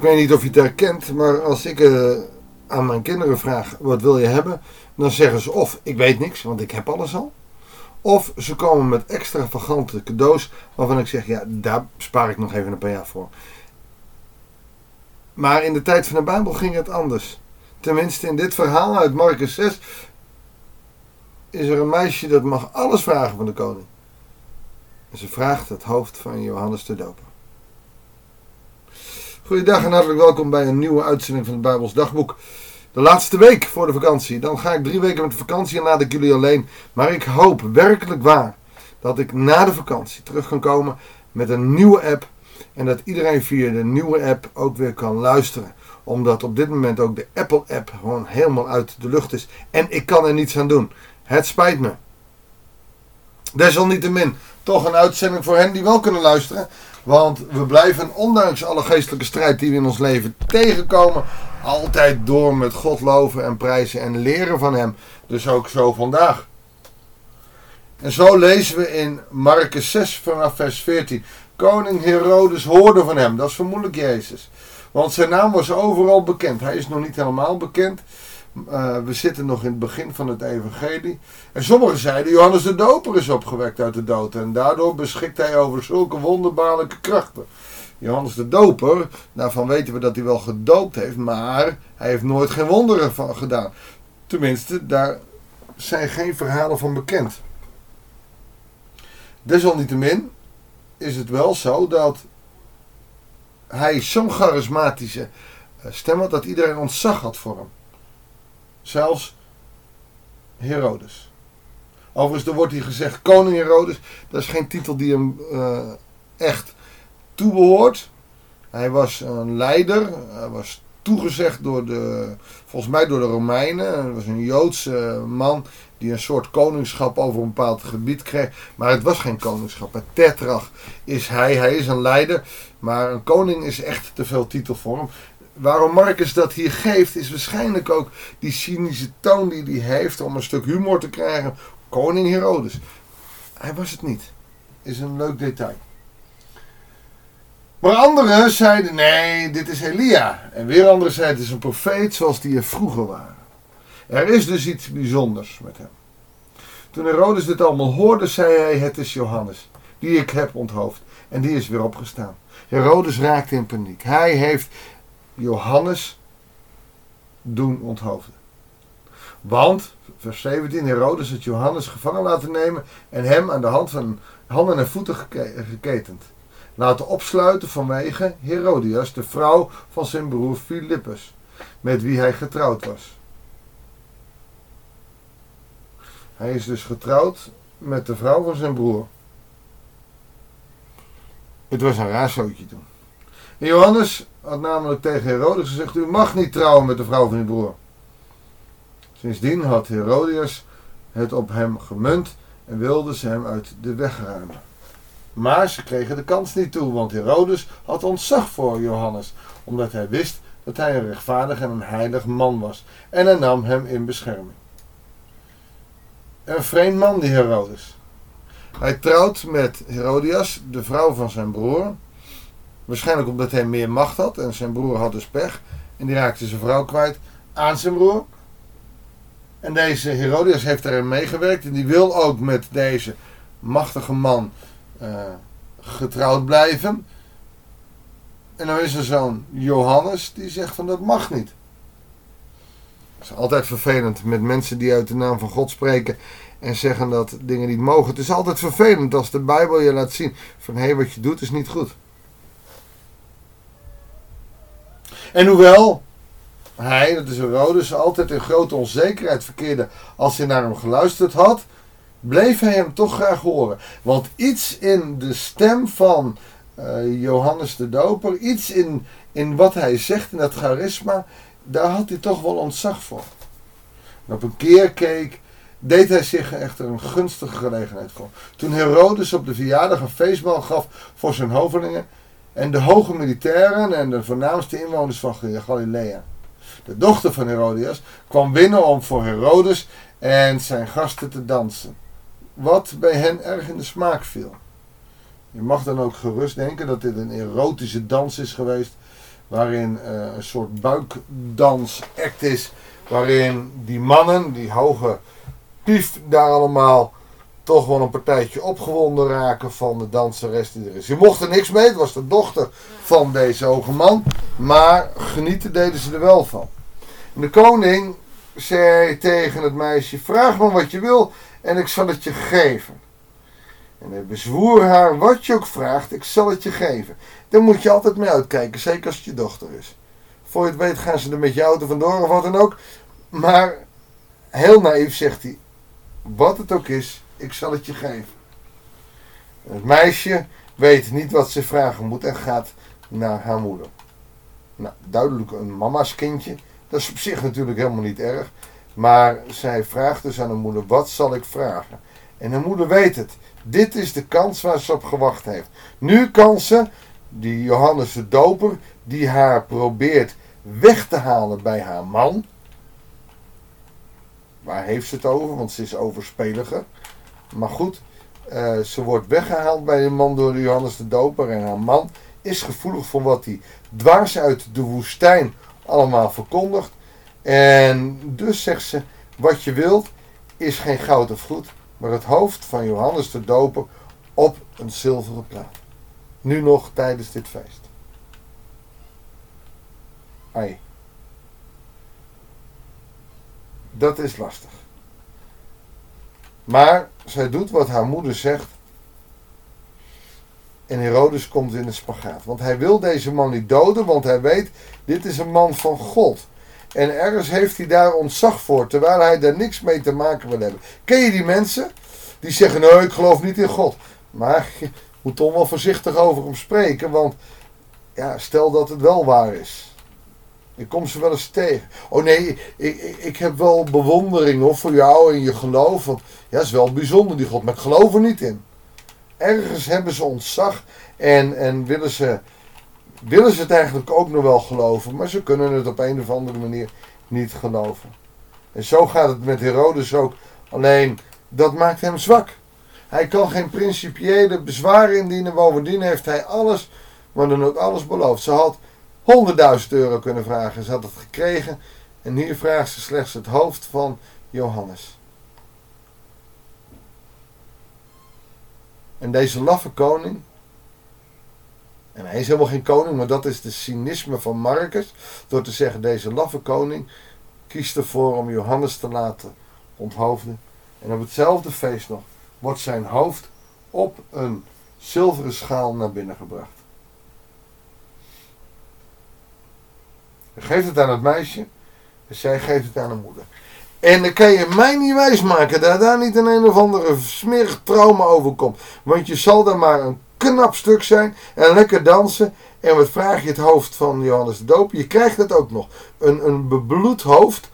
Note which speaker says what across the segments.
Speaker 1: Ik weet niet of je het herkent, maar als ik eh, aan mijn kinderen vraag: wat wil je hebben? Dan zeggen ze of ik weet niks, want ik heb alles al. Of ze komen met extravagante cadeaus waarvan ik zeg: ja, daar spaar ik nog even een paar jaar voor. Maar in de tijd van de Bijbel ging het anders. Tenminste, in dit verhaal uit Marcus 6 is er een meisje dat mag alles vragen van de koning. En ze vraagt het hoofd van Johannes de Doper. Goedendag en hartelijk welkom bij een nieuwe uitzending van het Bijbels Dagboek. De laatste week voor de vakantie. Dan ga ik drie weken met vakantie en laat ik jullie alleen. Maar ik hoop werkelijk waar dat ik na de vakantie terug kan komen met een nieuwe app. En dat iedereen via de nieuwe app ook weer kan luisteren. Omdat op dit moment ook de Apple app gewoon helemaal uit de lucht is. En ik kan er niets aan doen. Het spijt me. Desalniettemin toch een uitzending voor hen die wel kunnen luisteren. Want we blijven, ondanks alle geestelijke strijd die we in ons leven tegenkomen, altijd door met God loven en prijzen en leren van Hem. Dus ook zo vandaag. En zo lezen we in Marcus 6 vanaf vers 14. Koning Herodes hoorde van hem. Dat is vermoedelijk Jezus. Want zijn naam was overal bekend. Hij is nog niet helemaal bekend. Uh, we zitten nog in het begin van het evangelie. En sommigen zeiden, Johannes de Doper is opgewekt uit de dood. En daardoor beschikt hij over zulke wonderbaarlijke krachten. Johannes de Doper, daarvan weten we dat hij wel gedoopt heeft. Maar hij heeft nooit geen wonderen van gedaan. Tenminste, daar zijn geen verhalen van bekend. Desalniettemin is het wel zo dat hij zo'n charismatische stem had dat iedereen ontzag had voor hem. Zelfs Herodes. Overigens, er wordt hier gezegd koning Herodes. Dat is geen titel die hem uh, echt toebehoort. Hij was een leider. Hij was toegezegd door de, volgens mij door de Romeinen. Hij was een Joodse man die een soort koningschap over een bepaald gebied kreeg. Maar het was geen koningschap. Een tetrach is hij. Hij is een leider. Maar een koning is echt te veel titel voor hem waarom Marcus dat hier geeft, is waarschijnlijk ook die cynische toon die hij heeft om een stuk humor te krijgen. Koning Herodes. Hij was het niet. Is een leuk detail. Maar anderen zeiden: nee, dit is Elia. En weer anderen zeiden: het is een profeet zoals die er vroeger waren. Er is dus iets bijzonders met hem. Toen Herodes dit allemaal hoorde, zei hij: Het is Johannes, die ik heb onthoofd. En die is weer opgestaan. Herodes raakte in paniek. Hij heeft Johannes doen onthoofden. Want, vers 17, Herodes had Johannes gevangen laten nemen en hem aan de hand van handen en voeten geketend. Laten opsluiten vanwege Herodias, de vrouw van zijn broer Filippus, met wie hij getrouwd was. Hij is dus getrouwd met de vrouw van zijn broer. Het was een raar zootje toen. Johannes had namelijk tegen Herodes gezegd: U mag niet trouwen met de vrouw van uw broer. Sindsdien had Herodias het op hem gemunt en wilde ze hem uit de weg ruimen. Maar ze kregen de kans niet toe, want Herodes had ontzag voor Johannes, omdat hij wist dat hij een rechtvaardig en een heilig man was, en hij nam hem in bescherming. Een vreemd man, die Herodes. Hij trouwt met Herodias, de vrouw van zijn broer, Waarschijnlijk omdat hij meer macht had en zijn broer had dus pech. En die raakte zijn vrouw kwijt aan zijn broer. En deze Herodias heeft erin meegewerkt en die wil ook met deze machtige man uh, getrouwd blijven. En dan is er zo'n Johannes die zegt van dat mag niet. Het is altijd vervelend met mensen die uit de naam van God spreken en zeggen dat dingen niet mogen. Het is altijd vervelend als de Bijbel je laat zien van hé, hey, wat je doet is niet goed. En hoewel hij, dat is Herodes, altijd in grote onzekerheid verkeerde als hij naar hem geluisterd had, bleef hij hem toch graag horen. Want iets in de stem van uh, Johannes de Doper, iets in, in wat hij zegt, in dat charisma, daar had hij toch wel ontzag voor. Op een keer keek, deed hij zich echter een gunstige gelegenheid voor. Toen Herodes op de verjaardag een feestmaal gaf voor zijn hovelingen, en de hoge militairen en de voornaamste inwoners van Galilea. De dochter van Herodias kwam binnen om voor Herodes en zijn gasten te dansen. Wat bij hen erg in de smaak viel. Je mag dan ook gerust denken dat dit een erotische dans is geweest. waarin uh, een soort buikdans-act is, waarin die mannen, die hoge pief, daar allemaal toch wel een partijtje opgewonden raken van de danseres die er is. Je mocht er niks mee, het was de dochter van deze hoge man, maar genieten deden ze er wel van. En de koning zei tegen het meisje: Vraag me wat je wil en ik zal het je geven. En hij bezwoer haar: Wat je ook vraagt, ik zal het je geven. Daar moet je altijd mee uitkijken, zeker als het je dochter is. Voor je het weet gaan ze er met je auto vandoor of wat dan ook. Maar heel naïef zegt hij: Wat het ook is, ik zal het je geven. het meisje weet niet wat ze vragen moet en gaat naar haar moeder. Nou, duidelijk een mama's kindje. Dat is op zich natuurlijk helemaal niet erg. Maar zij vraagt dus aan haar moeder: Wat zal ik vragen? En haar moeder weet het. Dit is de kans waar ze op gewacht heeft. Nu kan ze, die Johannes de Doper, die haar probeert weg te halen bij haar man. Waar heeft ze het over? Want ze is overspeliger. Maar goed, uh, ze wordt weggehaald bij de man door Johannes de Doper. En haar man is gevoelig voor wat hij dwars uit de woestijn allemaal verkondigt. En dus zegt ze: Wat je wilt is geen goud of goed, maar het hoofd van Johannes de Doper op een zilveren plaat. Nu nog tijdens dit feest. Ai. Dat is lastig. Maar zij doet wat haar moeder zegt. En Herodes komt in een spagaat. Want hij wil deze man niet doden, want hij weet, dit is een man van God. En ergens heeft hij daar ontzag voor, terwijl hij daar niks mee te maken wil hebben. Ken je die mensen? Die zeggen, nee, ik geloof niet in God. Maar je moet toch wel voorzichtig over hem spreken, want ja, stel dat het wel waar is. Ik kom ze wel eens tegen. Oh nee, ik, ik, ik heb wel bewondering voor jou en je geloof. Want ja, is wel bijzonder die God, maar er niet in. Ergens hebben ze ontzag en, en willen, ze, willen ze het eigenlijk ook nog wel geloven. Maar ze kunnen het op een of andere manier niet geloven. En zo gaat het met Herodes ook. Alleen dat maakt hem zwak. Hij kan geen principiële bezwaren indienen. Bovendien heeft hij alles, maar dan ook alles beloofd. Ze had 100.000 euro kunnen vragen. Ze had het gekregen. En hier vraagt ze slechts het hoofd van Johannes. En deze laffe koning. En hij is helemaal geen koning, maar dat is de cynisme van Marcus. Door te zeggen: deze laffe koning kiest ervoor om Johannes te laten onthoofden. En op hetzelfde feest nog wordt zijn hoofd op een zilveren schaal naar binnen gebracht. Hij geeft het aan het meisje en zij geeft het aan de moeder. En dan kan je mij niet wijsmaken dat daar niet een een of andere smerig trauma overkomt. Want je zal dan maar een knap stuk zijn en lekker dansen. En wat vraag je het hoofd van Johannes de Doper? Je krijgt het ook nog. Een, een bebloed hoofd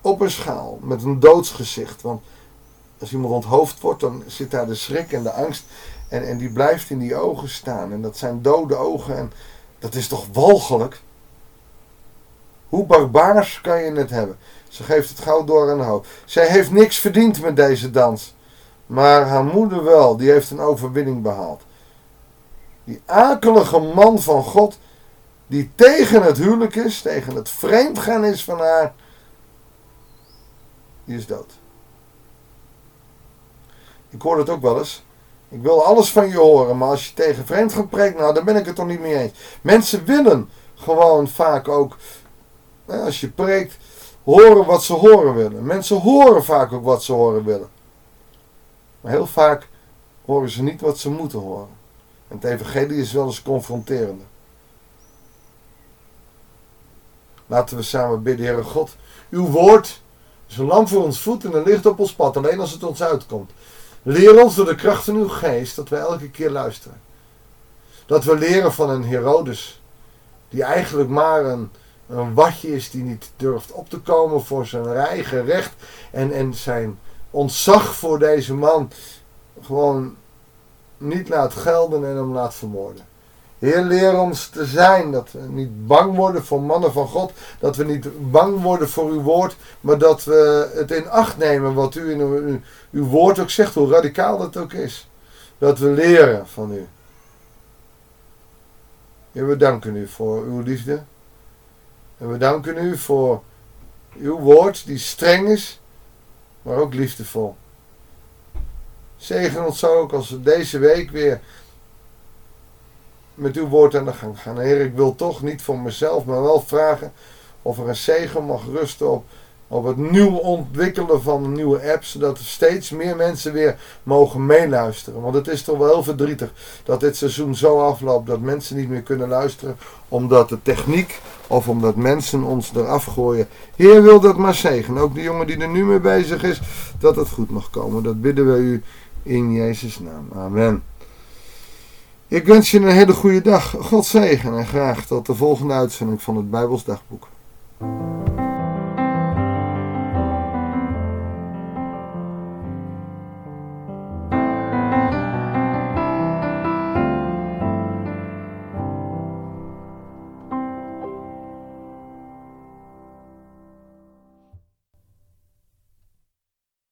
Speaker 1: op een schaal met een doodsgezicht. Want als iemand onthoofd wordt, dan zit daar de schrik en de angst. En, en die blijft in die ogen staan. En dat zijn dode ogen. En dat is toch walgelijk? Hoe barbaars kan je het hebben? Ze geeft het gauw door aan hoofd. Zij heeft niks verdiend met deze dans. Maar haar moeder wel, die heeft een overwinning behaald. Die akelige man van God, die tegen het huwelijk is, tegen het vreemdgaan is van haar, die is dood. Ik hoor het ook wel eens. Ik wil alles van je horen, maar als je tegen vreemd preekt, nou, dan ben ik het toch niet mee eens. Mensen willen gewoon vaak ook als je preekt, horen wat ze horen willen. Mensen horen vaak ook wat ze horen willen. Maar heel vaak horen ze niet wat ze moeten horen. En het evangelie is wel eens confronterende. Laten we samen bidden, Heere God. Uw woord is een lamp voor ons voet en een licht op ons pad, alleen als het ons uitkomt. Leer ons door de kracht van uw geest dat we elke keer luisteren. Dat we leren van een Herodes, die eigenlijk maar een, een watje is die niet durft op te komen voor zijn eigen recht en, en zijn ontzag voor deze man gewoon niet laat gelden en hem laat vermoorden. Heer, leer ons te zijn, dat we niet bang worden voor mannen van God, dat we niet bang worden voor uw woord, maar dat we het in acht nemen wat u in uw, uw woord ook zegt, hoe radicaal dat ook is. Dat we leren van u. Heer, we danken u voor uw liefde. En we danken u voor uw woord die streng is, maar ook liefdevol. Zegen ons zo ook als we deze week weer met uw woord aan de gang gaan. Heer, ik wil toch niet voor mezelf, maar wel vragen of er een zegen mag rusten op, op het nieuw ontwikkelen van nieuwe apps, zodat er steeds meer mensen weer mogen meeluisteren. Want het is toch wel heel verdrietig dat dit seizoen zo afloopt dat mensen niet meer kunnen luisteren, omdat de techniek of omdat mensen ons eraf gooien. Heer wil dat maar zegen. Ook de jongen die er nu mee bezig is, dat het goed mag komen. Dat bidden we u in Jezus' naam. Amen. Ik wens je een hele goede dag. God zegen en graag tot de volgende uitzending van het Bijbels Dagboek.